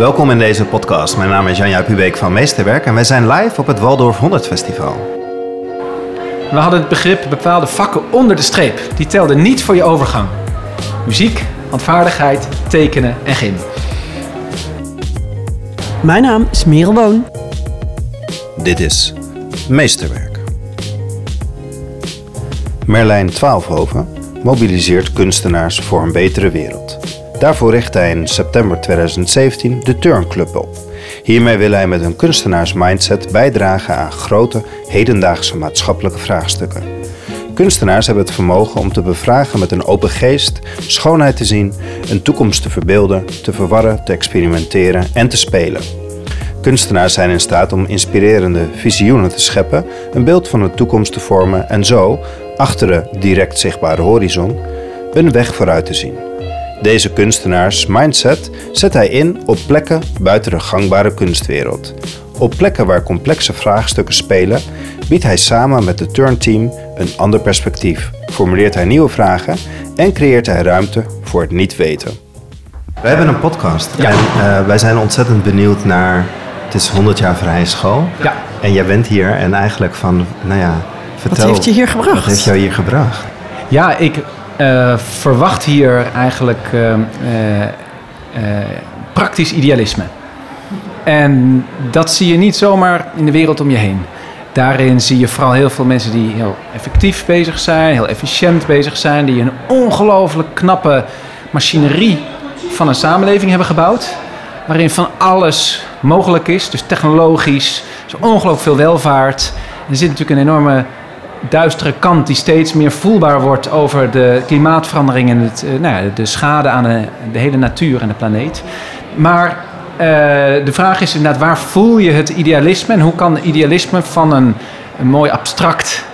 Welkom in deze podcast. Mijn naam is Janja Pubeek van Meesterwerk en wij zijn live op het Waldorf 100 Festival. We hadden het begrip bepaalde vakken onder de streep. Die telden niet voor je overgang. Muziek, handvaardigheid, tekenen en gym. Mijn naam is Merel Woon. Dit is Meesterwerk. Merlijn Twaalfhoven mobiliseert kunstenaars voor een betere wereld. Daarvoor richt hij in september 2017 de Turnclub op. Hiermee wil hij met een kunstenaarsmindset bijdragen aan grote hedendaagse maatschappelijke vraagstukken. Kunstenaars hebben het vermogen om te bevragen met een open geest, schoonheid te zien, een toekomst te verbeelden, te verwarren, te experimenteren en te spelen. Kunstenaars zijn in staat om inspirerende visioenen te scheppen, een beeld van de toekomst te vormen en zo, achter de direct zichtbare horizon, een weg vooruit te zien. Deze kunstenaars mindset zet hij in op plekken buiten de gangbare kunstwereld. Op plekken waar complexe vraagstukken spelen, biedt hij samen met het turnteam een ander perspectief, formuleert hij nieuwe vragen en creëert hij ruimte voor het niet weten. Wij hebben een podcast Ja. en eh, wij zijn ontzettend benieuwd naar. Het is 100 jaar vrije school. Ja. En jij bent hier en eigenlijk van, nou ja, vertel. heeft je hier gebracht? Wat heeft jou hier gebracht? Ja, ik eh, verwacht hier eigenlijk eh, eh, praktisch idealisme. En dat zie je niet zomaar in de wereld om je heen. Daarin zie je vooral heel veel mensen die heel effectief bezig zijn, heel efficiënt bezig zijn, die een ongelooflijk knappe machinerie van een samenleving hebben gebouwd. Waarin van alles mogelijk is, dus technologisch, zo ongelooflijk veel welvaart. Er zit natuurlijk een enorme duistere kant die steeds meer voelbaar wordt over de klimaatverandering en het, eh, nou ja, de schade aan de, de hele natuur en de planeet. Maar eh, de vraag is inderdaad, waar voel je het idealisme en hoe kan idealisme van een, een mooi abstract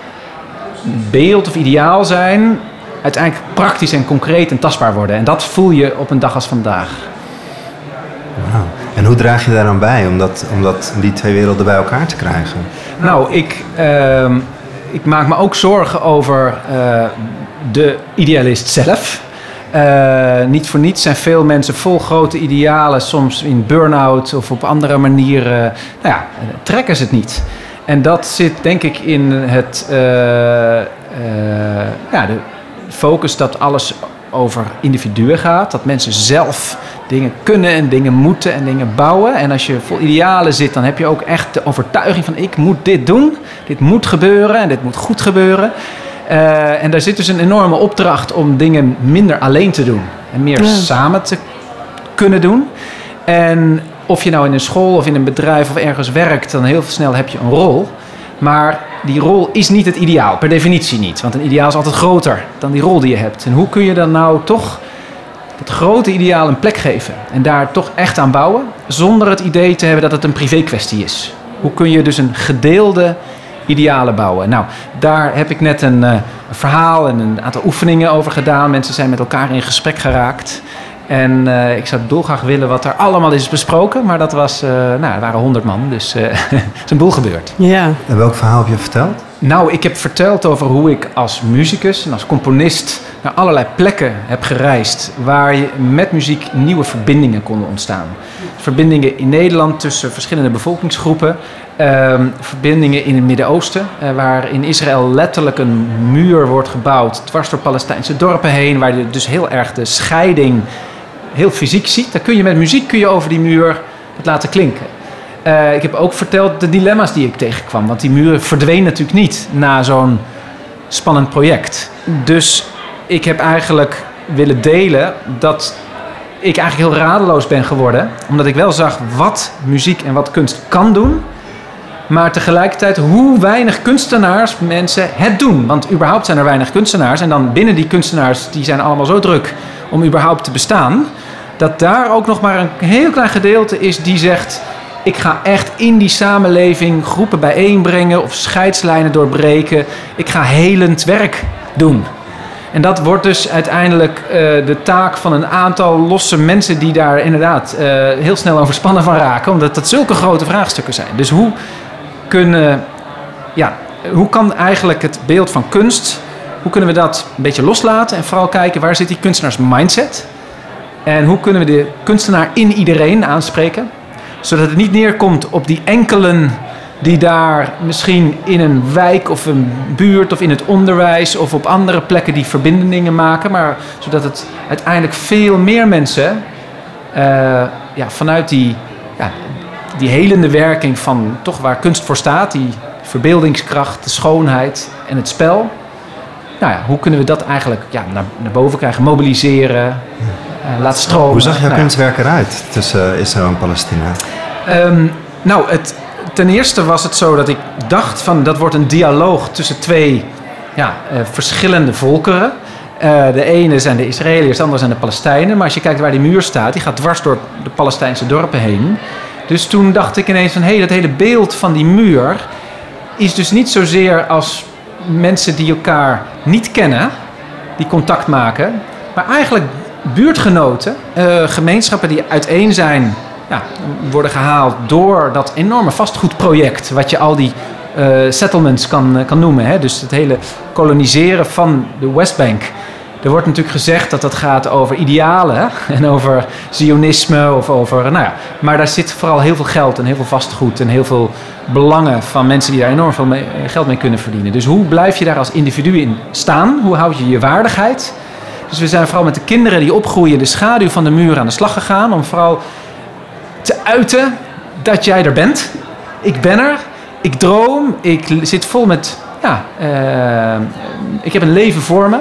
beeld of ideaal zijn, uiteindelijk praktisch en concreet en tastbaar worden? En dat voel je op een dag als vandaag. En hoe draag je daar dan bij om, dat, om dat, die twee werelden bij elkaar te krijgen? Nou, ik, ehm, ik maak me ook zorgen over eh, de idealist zelf. Eh, niet voor niets zijn veel mensen vol grote idealen, soms in burn-out of op andere manieren. Nou ja, trekken ze het niet. En dat zit denk ik in het eh, ja, de focus dat alles over individuen gaat. Dat mensen zelf dingen kunnen en dingen moeten en dingen bouwen. En als je vol idealen zit, dan heb je ook echt de overtuiging van ik moet dit doen. Dit moet gebeuren en dit moet goed gebeuren. Eh, en daar zit dus een enorme opdracht om dingen minder alleen te doen. En meer Ja. samen te kunnen doen. En of je nou in een school of in een bedrijf of ergens werkt, dan heel snel heb je een rol. Maar die rol is niet het ideaal, per definitie niet. Want een ideaal is altijd groter dan die rol die je hebt. En hoe kun je dan nou toch dat grote ideaal een plek geven en daar toch echt aan bouwen, zonder het idee te hebben dat het een privé kwestie is? Hoe kun je dus een gedeelde idealen bouwen? Nou, daar heb ik net een, eh, verhaal en een aantal oefeningen over gedaan. Mensen zijn met elkaar in gesprek geraakt. En eh, ik zou dolgraag willen wat er allemaal is besproken. Maar dat was, eh, nou, er waren honderd man, dus eh er is een boel gebeurd. Ja, En welk verhaal heb je verteld? Nou, ik heb verteld over hoe ik als muzikus en als componist naar allerlei plekken heb gereisd waar je met muziek nieuwe verbindingen konden ontstaan. Verbindingen in Nederland tussen verschillende bevolkingsgroepen, ehm, verbindingen in het Midden-Oosten, eh, waar in Israël letterlijk een muur wordt gebouwd dwars door Palestijnse dorpen heen, waar je dus heel erg de scheiding heel fysiek ziet. Dan kun je met muziek kun je over die muur het laten klinken. Eh, ik heb ook verteld de dilemma's die ik tegenkwam. Want die muren verdwenen natuurlijk niet na zo'n spannend project. Dus ik heb eigenlijk willen delen dat ik eigenlijk heel radeloos ben geworden. Omdat ik wel zag wat muziek en wat kunst kan doen. Maar tegelijkertijd hoe weinig kunstenaars mensen het doen. Want überhaupt zijn er weinig kunstenaars. En dan binnen die kunstenaars, die zijn allemaal zo druk om überhaupt te bestaan. Dat daar ook nog maar een heel klein gedeelte is die zegt... ik ga echt in die samenleving groepen bijeenbrengen of scheidslijnen doorbreken. Ik ga helend werk doen. En dat wordt dus uiteindelijk eh, de taak van een aantal losse mensen die daar inderdaad eh, heel snel overspannen van raken, omdat dat zulke grote vraagstukken zijn. Dus hoe kunnen, ja, hoe kan eigenlijk het beeld van kunst, hoe kunnen we dat een beetje loslaten en vooral kijken waar zit die kunstenaars mindset? En hoe kunnen we de kunstenaar in iedereen aanspreken? Zodat het niet neerkomt op die enkelen die daar misschien in een wijk of een buurt of in het onderwijs of op andere plekken die verbindingen maken, maar zodat het uiteindelijk veel meer mensen uh, ja, vanuit die, ja, die helende werking van toch waar kunst voor staat, die verbeeldingskracht, de schoonheid en het spel. Nou ja, hoe kunnen we dat eigenlijk ja, naar, naar boven krijgen, mobiliseren, uh, laten stromen? Hoe zag jouw nou, kunstwerk eruit tussen Israël en Palestina? Um, nou, het, ten eerste was het zo dat ik dacht van dat wordt een dialoog tussen twee ja, uh, verschillende volkeren. Uh, de ene zijn de Israëliërs, de andere zijn de Palestijnen. Maar als je kijkt waar die muur staat, die gaat dwars door de Palestijnse dorpen heen. Dus toen dacht ik ineens van hé, hey, dat hele beeld van die muur is dus niet zozeer als mensen die elkaar niet kennen, die contact maken, maar eigenlijk buurtgenoten, uh, gemeenschappen die uiteen zijn ja, worden gehaald door dat enorme vastgoedproject, wat je al die uh, settlements kan, kan noemen. Hè? Dus het hele koloniseren van de Westbank. Er wordt natuurlijk gezegd dat dat gaat over idealen en over zionisme of over. Nou ja, maar daar zit vooral heel veel geld en heel veel vastgoed en heel veel belangen van mensen die daar enorm veel mee, geld mee kunnen verdienen. Dus hoe blijf je daar als individu in staan? Hoe houd je je waardigheid? Dus we zijn vooral met de kinderen die opgroeien de schaduw van de muur aan de slag gegaan om vooral te uiten dat jij er bent. Ik ben er. Ik droom. Ik zit vol met. Ja, uh, ik heb een leven voor me.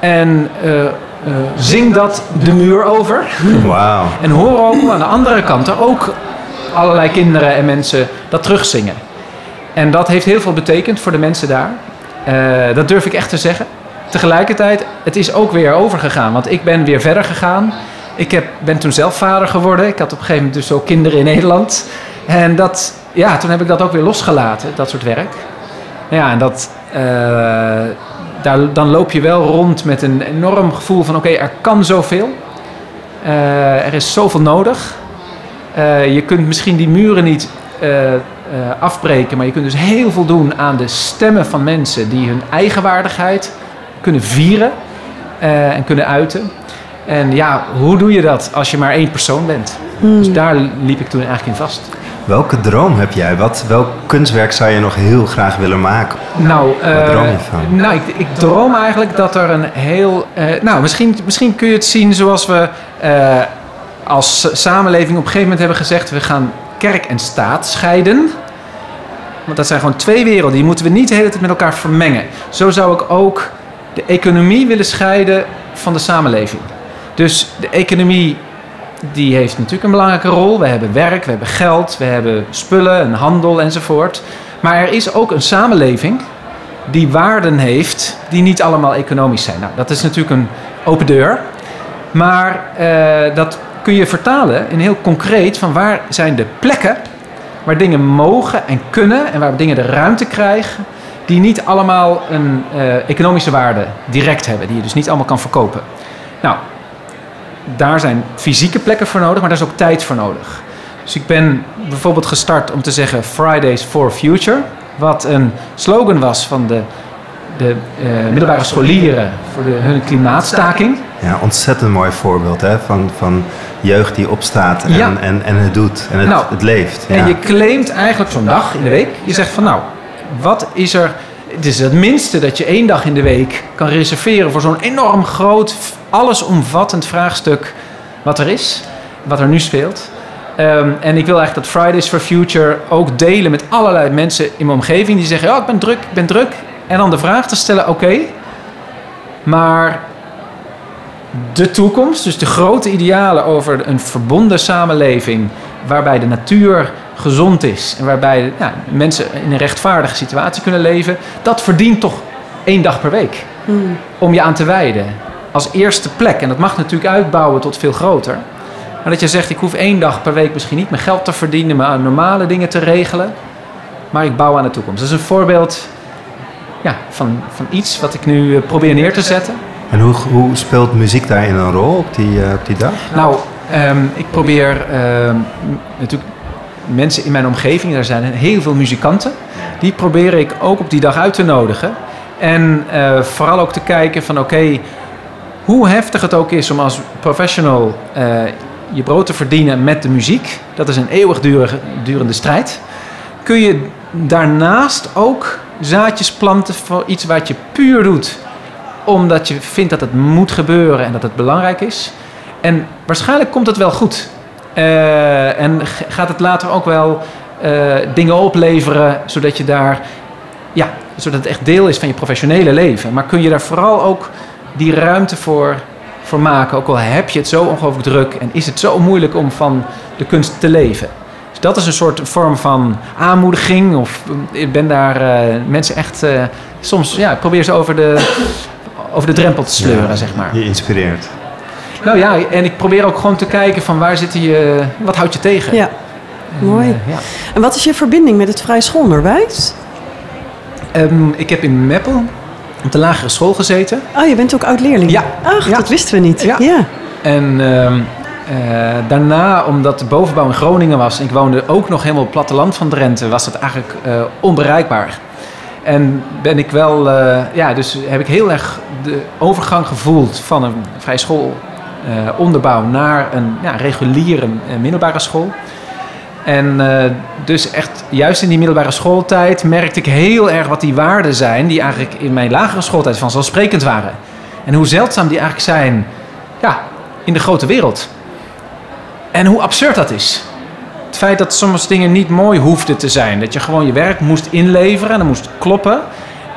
En uh, uh, zing dat de muur over. Wow. en hoor ook aan de andere kant er ook allerlei kinderen en mensen dat terugzingen. En dat heeft heel veel betekend voor de mensen daar. dat durf ik echt te zeggen. Tegelijkertijd, het is ook weer overgegaan. Want ik ben weer verder gegaan. Ik heb, ben toen zelf vader geworden. Ik had op een gegeven moment dus ook kinderen in Nederland. En dat, ja, toen heb ik dat ook weer losgelaten, dat soort werk. Ja, en dat, uh, daar, dan loop je wel rond met een enorm gevoel van: oké, er kan zoveel. Uh, er is zoveel nodig. Uh, je kunt misschien die muren niet afbreken, maar je kunt dus heel veel doen aan de stemmen van mensen die hun eigenwaardigheid kunnen vieren en kunnen uiten. En ja, hoe doe je dat als je maar één persoon bent? Hmm. Dus daar liep ik toen eigenlijk in vast. Welke droom heb jij? Wat, welk kunstwerk zou je nog heel graag willen maken? Nou, Wat droom je van? nou ik, ik, droom eigenlijk dat er een heel. Uh, nou, misschien, misschien kun je het zien zoals we uh, als samenleving op een gegeven moment hebben gezegd: we gaan kerk en staat scheiden. Want dat zijn gewoon twee werelden, die moeten we niet de hele tijd met elkaar vermengen. Zo zou ik ook de economie willen scheiden van de samenleving. Dus de economie die heeft natuurlijk een belangrijke rol. We hebben werk, we hebben geld, we hebben spullen, een handel enzovoort. Maar er is ook een samenleving die waarden heeft die niet allemaal economisch zijn. Nou, dat is natuurlijk een open deur. Maar uh, dat kun je vertalen in heel concreet van waar zijn de plekken waar dingen mogen en kunnen en waar dingen de ruimte krijgen die niet allemaal een uh, economische waarde direct hebben, die je dus niet allemaal kan verkopen. Nou, daar zijn fysieke plekken voor nodig, maar daar is ook tijd voor nodig. Dus ik ben bijvoorbeeld gestart om te zeggen Fridays for Future. Wat een slogan was van de, de uh, middelbare scholieren voor de, hun klimaatstaking. Ja, ontzettend mooi voorbeeld hè? Van, van jeugd die opstaat en, Ja. en, en het doet en het, Nou, het leeft. Ja. En je claimt eigenlijk zo'n dag in de week. Je zegt van nou, wat is er... Het is het minste dat je één dag in de week kan reserveren voor zo'n enorm groot, allesomvattend vraagstuk wat er is, wat er nu speelt. Ehm, en ik wil eigenlijk dat Fridays for Future ook delen met allerlei mensen in mijn omgeving die zeggen: Ja, ik ben druk, ik ben druk. En dan de vraag te stellen: Oké, maar de toekomst, dus de grote idealen over een verbonden samenleving waarbij de natuur gezond is en waarbij ja, mensen in een rechtvaardige situatie kunnen leven, dat verdient toch één dag per week om je aan te wijden. Als eerste plek. En dat mag natuurlijk uitbouwen tot veel groter. Maar dat je zegt, ik hoef één dag per week misschien niet mijn geld te verdienen, maar aan normale dingen te regelen. Maar ik bouw aan de toekomst. Dat is een voorbeeld ja, van, van iets wat ik nu eh, probeer neer te zetten. En hoe, hoe speelt muziek daarin een rol op die, eh, op die dag? Nou, ehm, ik probeer ehm, natuurlijk mensen in mijn omgeving, daar zijn heel veel muzikanten, die probeer ik ook op die dag uit te nodigen. En eh, vooral ook te kijken van oké, hoe heftig het ook is om als professional eh, je brood te verdienen met de muziek, dat is een eeuwigdurende strijd, kun je daarnaast ook zaadjes planten voor iets wat je puur doet omdat je vindt dat het moet gebeuren en dat het belangrijk is. En waarschijnlijk komt het wel goed. Uh, en gaat het later ook wel uh, dingen opleveren, zodat je daar, ja, zodat het echt deel is van je professionele leven. Maar kun je daar vooral ook die ruimte voor, voor maken, ook al heb je het zo ongelooflijk druk en is het zo moeilijk om van de kunst te leven. Dus dat is een soort vorm van aanmoediging. Of ik ben daar uh, mensen echt soms, ja, probeer ze over de, over de drempel te sleuren, zeg maar. Je inspireert. Nou ja, en ik probeer ook gewoon te kijken van waar zit je, wat houdt je tegen? Ja, mooi. En, ja. en wat is je verbinding met het vrij schoolonderwijs? Um, ik heb in Meppel op de lagere school gezeten. Oh, je bent ook oud-leerling? Ja. Ach, ja. dat wisten we niet. Ja. ja. En um, uh, daarna, omdat de bovenbouw in Groningen was... en ik woonde ook nog helemaal op het platteland van Drenthe... was dat eigenlijk uh, onbereikbaar. En ben ik wel, uh, ja, dus heb ik heel erg de overgang gevoeld van een vrij school onderbouw naar een ja, reguliere middelbare school. En dus echt, juist in die middelbare schooltijd merkte ik heel erg wat die waarden zijn, die eigenlijk in mijn lagere schooltijd vanzelfsprekend waren. En hoe zeldzaam die eigenlijk zijn, ja, in de grote wereld. En hoe absurd dat is. Het feit dat sommige dingen niet mooi hoefden te zijn. Dat je gewoon je werk moest inleveren en dan moest kloppen.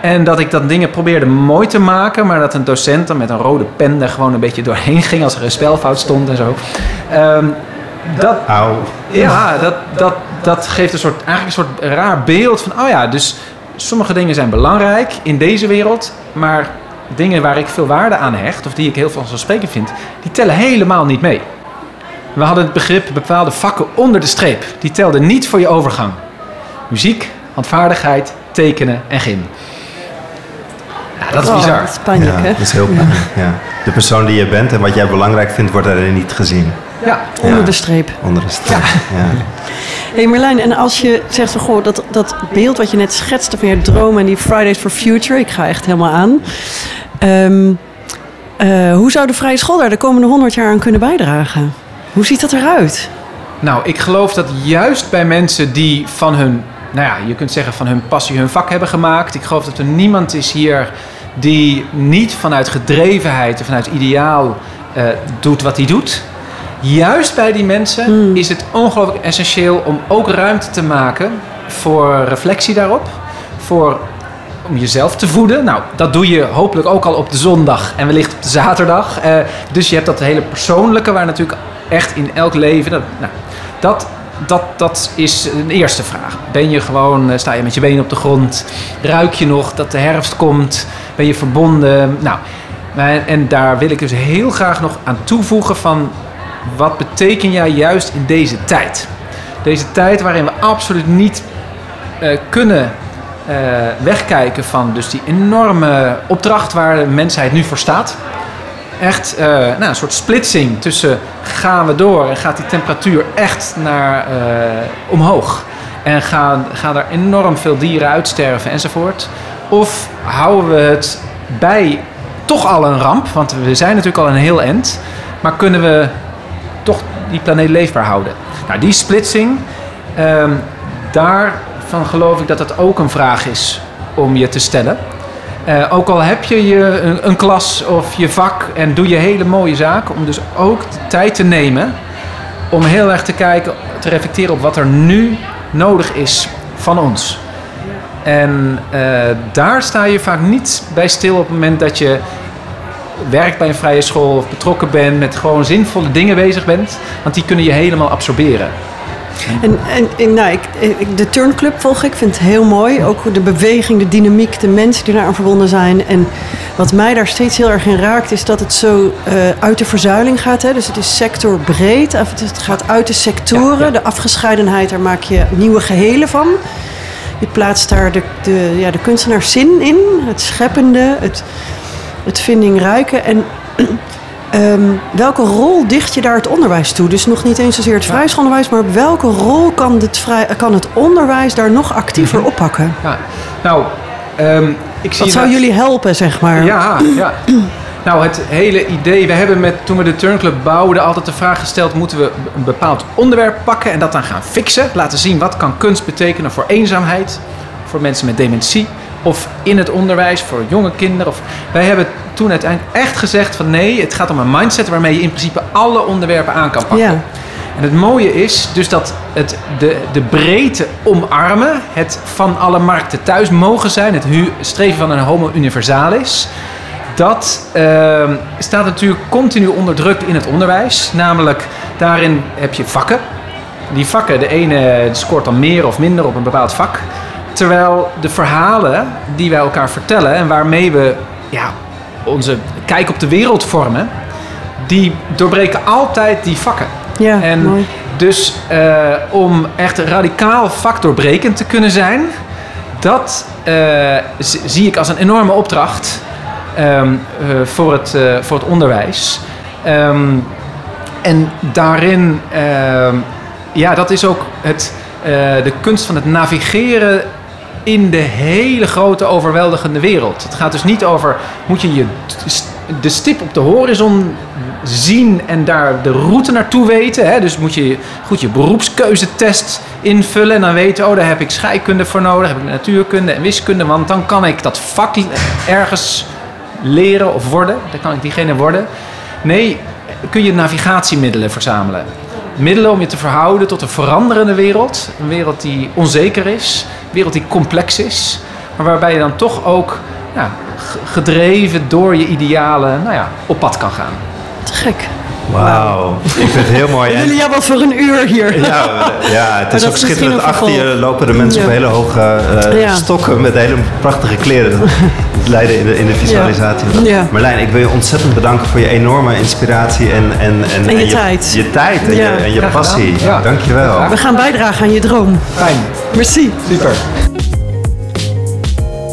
En dat ik dat dingen probeerde mooi te maken, maar dat een docent dan met een rode pen er gewoon een beetje doorheen ging als er een spelfout stond en zo. Um, dat. Ja, dat, dat, dat geeft een soort, eigenlijk een soort raar beeld van, oh ja, dus sommige dingen zijn belangrijk in deze wereld, maar dingen waar ik veel waarde aan hecht, of die ik heel vanzelfsprekend vind, die tellen helemaal niet mee. We hadden het begrip bepaalde vakken onder de streep. Die telden niet voor je overgang. Muziek, handvaardigheid, tekenen en gym. Ja, dat is Oh, bizar. dat is pijnlijk, ja, hè? dat is heel pijnlijk. Ja. De persoon die je bent en wat jij belangrijk vindt, wordt daarin niet gezien. Ja, Onder de streep. Onder de streep. Ja. Hé hey Merlijn, en als je zegt van goh, dat, dat beeld wat je net schetste van je droom en die Fridays for Future, ik ga echt helemaal aan. Ehm, eh, hoe zou de vrije school daar de komende 100 jaar aan kunnen bijdragen? Hoe ziet dat eruit? Nou, ik geloof dat juist bij mensen die van hun, nou ja, je kunt zeggen van hun passie hun vak hebben gemaakt. Ik geloof dat er niemand is hier die niet vanuit gedrevenheid en vanuit ideaal eh, doet wat hij doet. Juist bij die mensen is het ongelooflijk essentieel om ook ruimte te maken voor reflectie daarop. Voor om jezelf te voeden. Nou, dat doe je hopelijk ook al op de zondag en wellicht op de zaterdag. Eh, dus je hebt dat hele persoonlijke, waar natuurlijk echt in elk leven. Dat, nou, dat, dat, dat is een eerste vraag. Ben je gewoon, eh, sta je met je benen op de grond? Ruik je nog dat de herfst komt? Ben je verbonden? Nou, en, daar wil ik dus heel graag nog aan toevoegen van wat beteken jij juist in deze tijd? Deze tijd waarin we absoluut niet eh, kunnen eh, wegkijken van dus die enorme opdracht waar de mensheid nu voor staat. Echt nou, een soort splitsing tussen gaan we door en gaat die temperatuur echt naar eh, omhoog. En gaan, gaan er enorm veel dieren uitsterven enzovoort. Of houden we het bij toch al een ramp, want we zijn natuurlijk al een heel end. Maar kunnen we toch die planeet leefbaar houden? Nou, die splitsing, ehm, daarvan geloof ik dat het ook een vraag is om je te stellen. Eh, ook al heb je, je een, een klas of je vak en doe je hele mooie zaken, om dus ook de tijd te nemen om heel erg te kijken, te reflecteren op wat er nu nodig is van ons. En eh, daar sta je vaak niet bij stil op het moment dat je werkt bij een vrije school of betrokken bent met gewoon zinvolle dingen bezig bent, want die kunnen je helemaal absorberen. En, en, nou, ik- de turnclub volg ik, vind het heel mooi. Ook de beweging, de dynamiek, de mensen die daaraan verbonden zijn. En wat mij daar steeds heel erg in raakt, is dat het zo eh, uit de verzuiling gaat. Hè? Dus het is sectorbreed, het gaat uit de sectoren. Ja, ja. De afgescheidenheid, daar maak je nieuwe gehelen van. Je plaatst daar de, de, ja, de kunstenaarszin in, het scheppende, het, het vindingrijke. En Ehm, welke rol dicht je daar het onderwijs toe? Dus nog niet eens zozeer het vrijschoolonderwijs, maar welke rol kan het, vrij, kan het onderwijs daar nog actiever oppakken? Ja, nou, ehm, ik zie Wat zou dat- jullie helpen, zeg maar? Ja, ja. Nou, het hele idee, we hebben met, toen we de Turnclub bouwden altijd de vraag gesteld, moeten we een bepaald onderwerp pakken en dat dan gaan fixen? Laten zien wat kan kunst betekenen voor eenzaamheid, voor mensen met dementie of in het onderwijs voor jonge kinderen. Of, wij hebben toen uiteindelijk echt gezegd van nee, het gaat om een mindset waarmee je in principe alle onderwerpen aan kan pakken. Ja. En het mooie is dus dat het de, de breedte omarmen, het van alle markten thuis mogen zijn, het hu- streven van een homo universalis, dat ehm, staat natuurlijk continu onder druk in het onderwijs. Namelijk, daarin heb je vakken. Die vakken, de ene scoort dan meer of minder op een bepaald vak. Terwijl de verhalen die wij elkaar vertellen en waarmee we ja, onze kijk op de wereld vormen, die doorbreken altijd die vakken. Ja, En mooi. Dus eh, om echt radicaal vakdoorbrekend te kunnen zijn, dat eh, zie ik als een enorme opdracht ehm, eh, voor, het, voor het onderwijs. Ehm, en daarin, ehm, ja, dat is ook het, de kunst van het navigeren in de hele grote overweldigende wereld. Het gaat dus niet over, moet je je de stip op de horizon zien en daar de route naartoe weten. Hè? Dus moet je goed je beroepskeuzetest invullen en dan weten, oh daar heb ik scheikunde voor nodig, heb ik natuurkunde en wiskunde, want dan kan ik dat vak ergens leren of worden. Dan kan ik diegene worden. Nee, kun je navigatiemiddelen verzamelen. Middelen om je te verhouden tot een veranderende wereld. Een wereld die onzeker is, een wereld die complex is. Maar waarbij je dan toch ook ja, gedreven door je idealen nou ja, op pad kan gaan. Te gek. Wauw, ik vind het heel mooi. We En- willen jou wel voor een uur hier. Ja, ja, het is ook is schitterend. Achter je lopen de mensen op hele hoge eh, Ja. stokken met hele prachtige kleren. Dat leiden in de, in de visualisatie. Ja. Marlijn, ik wil je ontzettend bedanken voor je enorme inspiratie en, en, en, En je tijd. Je tijd en, Ja. je, en je passie. Ja. Dankjewel. We gaan bijdragen aan je droom. Fijn, Merci. super.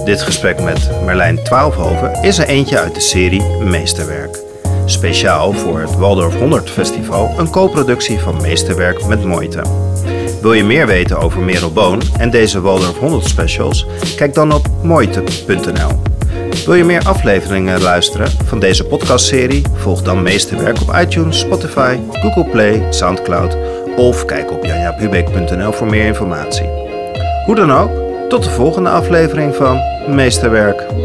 Dit gesprek met Merlijn Twaalfhoven is er eentje uit de serie Meesterwerk. Speciaal voor het Waldorf 100 Festival, een co-productie van Meesterwerk met Moeite. Wil je meer weten over Merel Boon en deze Waldorf 100 specials? Kijk dan op moeite.nl. Wil je meer afleveringen luisteren van deze podcastserie? Volg dan Meesterwerk op iTunes, Spotify, Google Play, Soundcloud of kijk op janjapubeek.nl voor meer informatie. Hoe dan ook, tot de volgende aflevering van Meesterwerk.